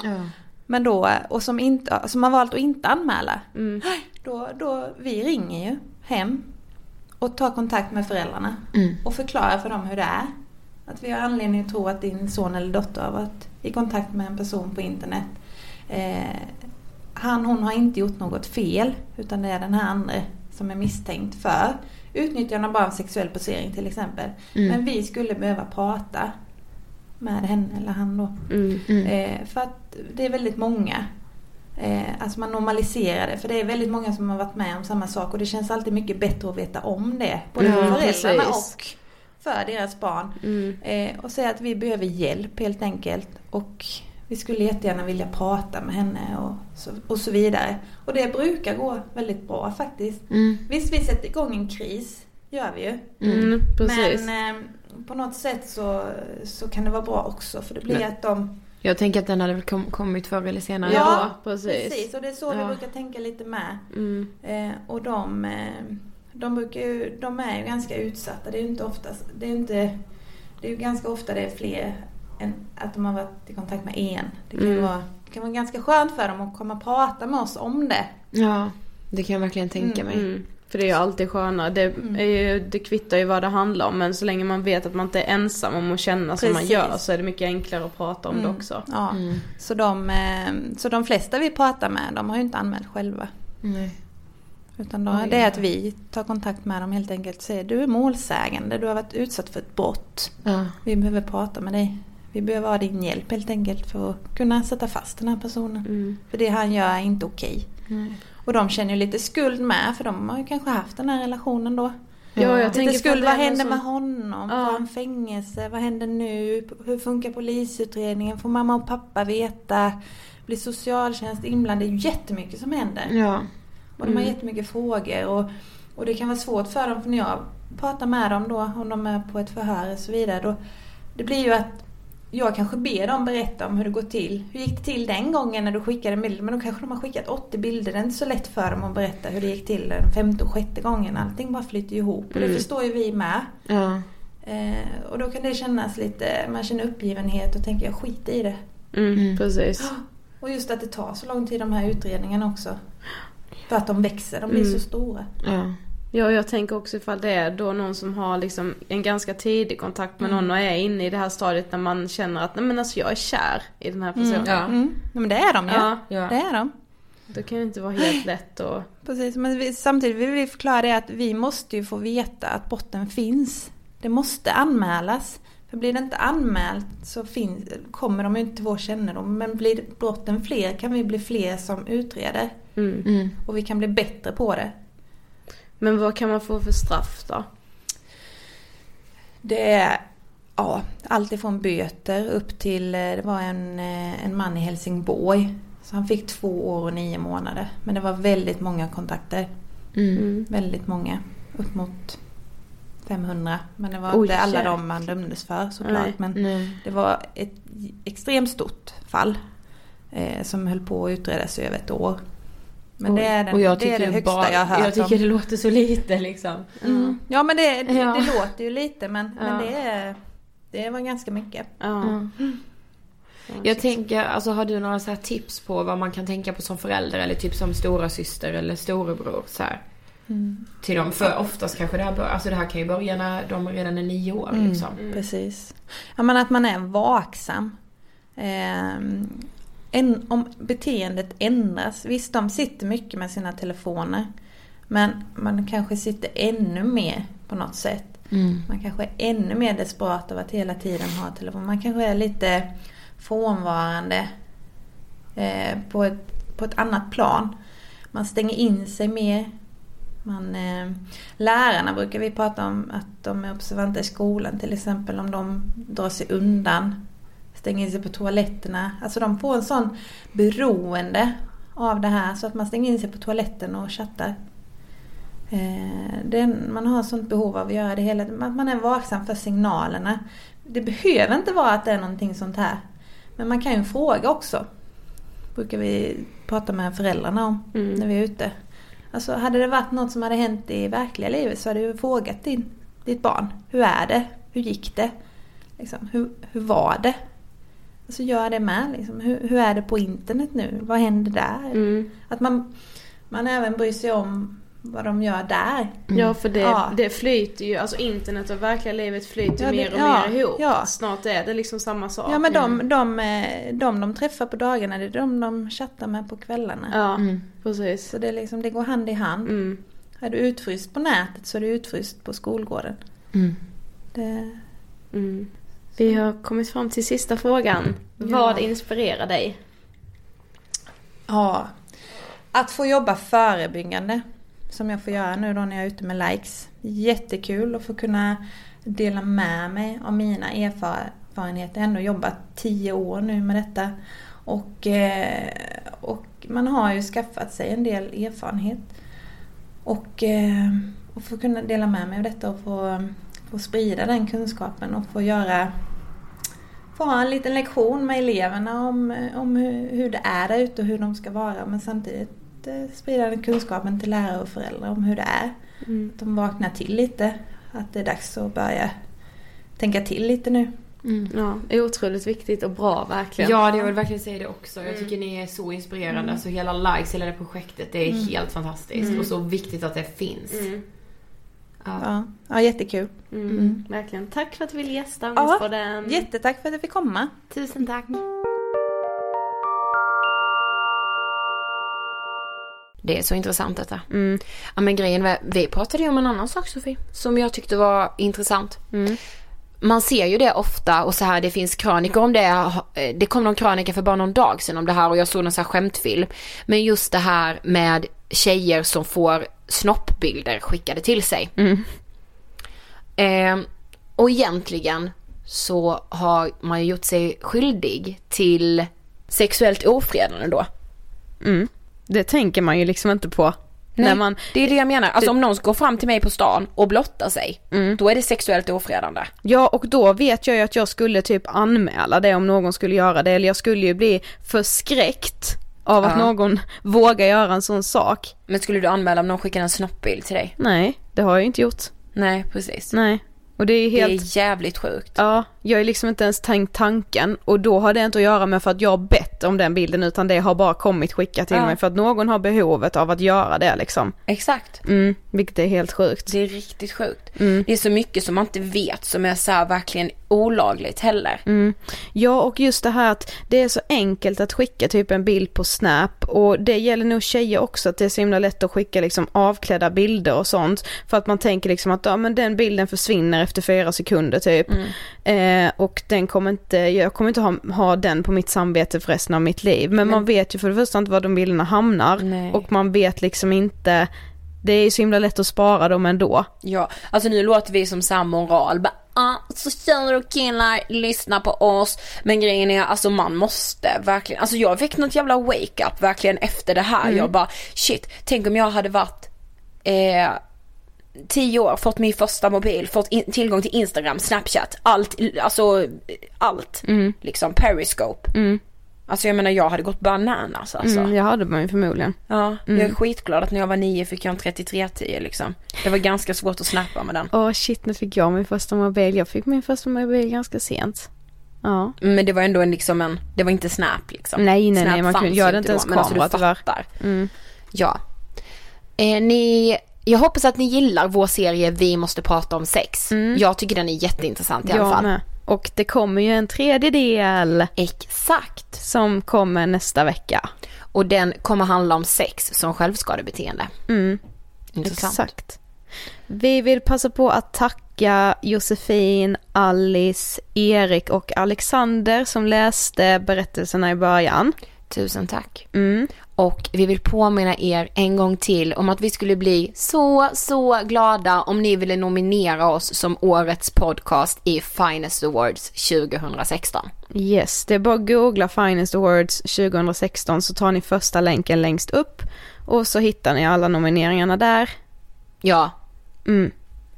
Men då, och som, inte, som har valt att inte anmäla. Mm. Då, då, vi ringer ju hem och tar kontakt med föräldrarna. Mm. Och förklarar för dem hur det är. Att vi har anledning att tro att din son eller dotter har varit i kontakt med en person på internet. Eh, han, hon har inte gjort något fel. Utan det är den här andra som är misstänkt för utnyttjande av barn sexuell posering till exempel. Mm. Men vi skulle behöva prata med henne eller han då. Mm. Eh, för att det är väldigt många. Eh, alltså man normaliserar det. För det är väldigt många som har varit med om samma sak. Och det känns alltid mycket bättre att veta om det. Både Ja, för föräldrarna precis. och för deras barn. Mm. Eh, och säga att vi behöver hjälp helt enkelt. Och vi skulle jättegärna vilja prata med henne och så, och så vidare. Och det brukar gå väldigt bra faktiskt. Mm. Visst, vi sätter igång en kris. Gör vi ju. Mm, precis. Men eh, på något sätt så, så kan det vara bra också. För det blir Men- att de Jag tänker att den hade väl kom, kommit förr eller senare. Ja, precis. precis. Och det är så vi Ja. brukar tänka lite med. Mm. Eh, och de, eh, de, brukar ju, de är ju ganska utsatta. Det är ju inte oftast, det är inte, det är ju ganska ofta det är fler än att de har varit i kontakt med en. Det kan, Mm. vara, det kan vara ganska skönt för dem att komma och prata med oss om det. Ja, det kan jag verkligen tänka Mm, mig. Mm. För det är ju alltid skönare. Det, Mm. är ju, det kvittar ju vad det handlar om. Men så länge man vet att man inte är ensam om att känna som man Precis. gör så är det mycket enklare att prata om det Mm. också. Ja. Mm. Så, de, eh, så de flesta vi pratar med, de har ju inte anmält själva. Nej. Utan då Oj. är det att vi tar kontakt med dem helt enkelt och säger du är målsägande, du har varit utsatt för ett brott. Ja. Vi behöver prata med dig. Vi behöver ha din hjälp helt enkelt för att kunna sätta fast den här personen. Mm. För det han gör är inte okej. Nej. Och de känner ju lite skuld med för de har ju kanske haft den här relationen då. Ja, jag tänker Lite skuld, på vad händer som- med honom? Ja. Får han fängelse? Vad händer nu? Hur funkar polisutredningen? Får mamma och pappa veta? Blir socialtjänst inblandad? Det är ju jättemycket som händer. Ja. Och de har Mm. jättemycket frågor och, och det kan vara svårt för dem för när jag pratar med dem då om de är på ett förhör och så vidare. Då, det blir ju att jag kanske ber dem berätta om hur det går till. Hur gick det till den gången när du skickade en bild? Men då kanske de har skickat 80 bilder. Det är inte så lätt för dem att berätta hur det gick till den femte och sjätte gången. Allting bara flyter ihop och det Mm. förstår ju vi med. Ja. Eh, och då kan det kännas lite, man känner uppgivenhet och tänker jag skiter i det. Mm, precis. Och just att det tar så lång tid de här utredningarna också. För att de växer, de blir Mm. så stora. Ja. Ja, jag tänker också ifall det är då någon som har liksom en ganska tidig kontakt med någon och är inne i det här stadiet när man känner att nej men alltså jag är kär i den här personen. Mm. Mm. Nej, men det är de ju. Ja. Det är de. Det kan ju inte vara helt lätt och... Precis, men vi, samtidigt vill vi förklara det att vi måste ju få veta att botten finns. Det måste anmälas. För blir det inte anmält så finns, kommer de ju inte till vår kännedom. Men blir brotten fler kan vi bli fler som utreder. Mm. Och vi kan bli bättre på det. Men vad kan man få för straff då? Det är ja, allt ifrån böter upp till, eh, det var en, eh, en man i Helsingborg. Så han fick två år och nio månader. Men det var väldigt många kontakter. Mm. Väldigt många. Upp mot 500. Men det var Oj, inte alla de man dömdes för såklart. Nej, men nej. det var ett extremt stort fall. Eh, som höll på att utredas i över ett år. Men det är, den, och jag det, är tycker det högsta bara, jag har hört Jag tycker om. det låter så lite liksom. Mm. Ja men det, det, Ja. det låter ju lite men, men Ja. det, är, det var ganska mycket. Ja. Jag tänker, alltså har du några så här tips på vad man kan tänka på som förälder eller typ som stora syster eller storebror så här, Mm. Till dem, för oftast kanske det här bör, alltså det här kan ju börja när de redan är nio år Mm, liksom. Precis. Ja, men att man är vaksam. Ehm, en, om beteendet ändras. Visst, de sitter mycket med sina telefoner. Men man kanske sitter ännu mer på något sätt. Mm. Man kanske är ännu mer desperat av att hela tiden ha telefon. Man kanske är lite frånvarande eh, på, ett, på ett annat plan. Man stänger in sig mer. Man, eh, lärarna brukar vi prata om att de är observanta i skolan till exempel om de drar sig undan. Stänger in sig på toaletterna. Alltså de får en sån beroende av det här så att man stänger in sig på toaletten och chattar. Eh, man har sånt behov av att göra det hela att Man är vaksam för signalerna. Det behöver inte vara att det är någonting sånt här. Men man kan ju fråga också. Brukar vi prata med föräldrarna om när vi är ute. Alltså hade det varit något som hade hänt i verkliga livet så hade du frågat din, ditt barn. Hur är det? Hur gick det? Liksom, hur, hur var det? Alltså gör det med. Liksom. Hur, hur är det på internet nu? Vad händer där? Mm. Att man, man även bryr sig om vad de gör där. Ja för det, Ja. det flyter ju, alltså internet och verkliga livet flyter Ja, det- mer och ja, mer ihop. ja. Snart är det liksom samma sak. Ja men de, de, eh, de de träffar på dagarna det är de de chattar med på kvällarna. Ja, precis. Så det, är liksom, det går hand i hand. Mm. Är du utfryst på nätet så är du utfryst på skolgården. Mm. Det, Mm. Vi har kommit fram till sista frågan. Vad inspirerar dig? Ja. Att få jobba förebyggande. Som jag får göra nu då när jag är ute med likes. Jättekul att få kunna dela med mig av mina erfarenheter. Jag har ändå jobbat tio år nu med detta. Och, eh, och man har ju skaffat sig en del erfarenhet. Och, eh, och få kunna dela med mig av detta och få, få sprida den kunskapen och få göra få ha en liten lektion med eleverna om, om hur, hur det är där ute och hur de ska vara. Men samtidigt eh, sprida den kunskapen till lärare och föräldrar om hur det är. Mm. Att de vaknar till lite. Att det är dags att börja tänka till lite nu. Ja, det är otroligt viktigt och bra verkligen. Ja, det jag vill verkligen säga det också. Jag Mm. tycker ni är så inspirerande. Mm. Alltså hela likes, hela det projektet, det är Mm. helt fantastiskt. Mm. Och så viktigt att det finns. Ja. Ja, ja jättekul. Mm. Mm. Verkligen. Tack för att du ville gästa Ja, Ångestpodden. Jättetack för att jag fick komma. Tusen tack. Det är så intressant detta. Mm. Ja men grejen var, vi pratade ju om en annan sak Sofie. Som jag tyckte var intressant. Mm. Man ser ju det ofta och så här det finns krönikor om det. Det kom någon krönika för bara någon dag sedan om det här och jag såg någon så här skämtfilm. Men just det här med tjejer som får snoppbilder skickade till sig. Mm. Eh, och egentligen så har man ju gjort sig skyldig till sexuellt ofredande då. Mm. Det tänker man ju liksom inte på. Nej, När man, det är det jag menar. Alltså om någon går fram till mig på stan och blottar sig, då är det sexuellt ofredande. ja och då vet jag ju att jag skulle typ anmäla det om någon skulle göra det. Eller jag skulle ju bli förskräckt av att Ja. någon vågar göra en sån sak. Men skulle du anmäla om någon skickar en snoppbild till dig? Nej, det har jag inte gjort. Nej, precis. Nej. Och det är Det helt... är jävligt sjukt. Ja, jag har liksom inte ens tänkt tanken och då har det inte att göra med för att jag har bett om den bilden utan det har bara kommit skickat till Ja. mig för att någon har behovet av att göra det liksom. Exakt. Mm, vilket är helt sjukt. Det är riktigt sjukt. Mm. Det är så mycket som man inte vet som är så verkligen olagligt heller. Mm. Ja och just det här att det är så enkelt att skicka typ en bild på Snap och det gäller nog tjejer också att det är så himla lätt att skicka liksom avklädda bilder och sånt för att man tänker liksom att ja men den bilden försvinner efter fyra sekunder typ eh, och den kommer inte, jag kommer inte ha, ha den på mitt samvete för resten av mitt liv men, man vet ju för det första inte var de bilderna hamnar Nej. och man vet liksom inte det är ju så himla lätt att spara dem ändå. Ja, alltså nu låter vi som samma moral. Bara, ah, så tjejer och killar, lyssna på oss. Men grejen är, alltså man måste verkligen, alltså jag fick något jävla wake up verkligen efter det här. Mm. Jag bara, shit, tänk om jag hade varit eh, tio år, fått min första mobil, fått in, tillgång till Instagram, Snapchat, allt, alltså allt. Mm. Liksom Periscope. Mm. Alltså jag menar jag hade gått bananas alltså. Mm, jag hade man ju förmodligen. Ja, Mm. jag är skitglad att när jag var nio fick jag en 3310 liksom. Det var ganska svårt att snappa med den. Åh shit, nu fick jag min första mobil. Jag fick min första mobil ganska sent. Ja. Men det var ändå en liksom en, det var inte Snap liksom. Nej, nej, Snap nej, man kunde, jag hade inte ens alltså, kamera du tyvärr. Mm. Ja. Eh, ni, jag hoppas att ni gillar vår serie Vi måste prata om sex. Jag tycker den är jätteintressant i alla Mm. Jag fall. med. Och det kommer ju en tredje del. Exakt. Som kommer nästa vecka. Och den kommer handla om sex som självskadebeteende. Mm. Intressant. Exakt. Vi vill passa på att tacka Josefin, Alice, Erik och Alexander som läste berättelserna i början. Tusen tack. Mm. Och vi vill påminna er en gång till om att vi skulle bli så, så glada om ni ville nominera oss som årets podcast i Finest Awards 2016. Yes, det är bara att googla Finest Awards 2016 så tar ni första länken längst upp och så hittar ni alla nomineringarna där. Ja, Mm.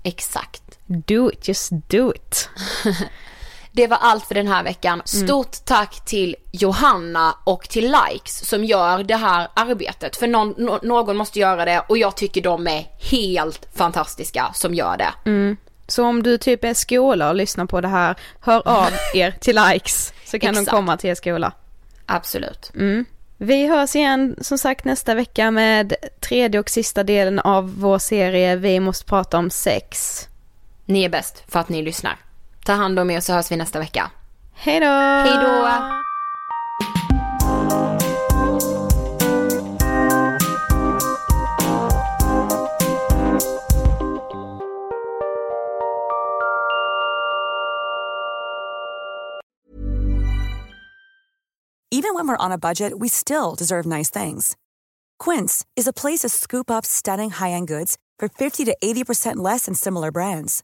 exakt. Do it, just do it. Det var allt för den här veckan. Stort tack till Johanna och till Likes som gör det här arbetet. För någon, nå- någon måste göra det och jag tycker de är helt fantastiska som gör det. Mm. Så om du typ är skola och lyssnar på det här, hör av er till likes så kan de komma till er skola. Absolut. Mm. Vi hörs igen som sagt nästa vecka med tredje och sista delen av vår serie Vi måste prata om sex. Ni är bäst för att ni lyssnar. Ta hand om er så hörs vi nästa vecka. Hej då! Hej då! Even when we're on a budget, we still deserve nice things. Quince is a place to scoop up stunning high-end goods for 50 to 80% less than similar brands.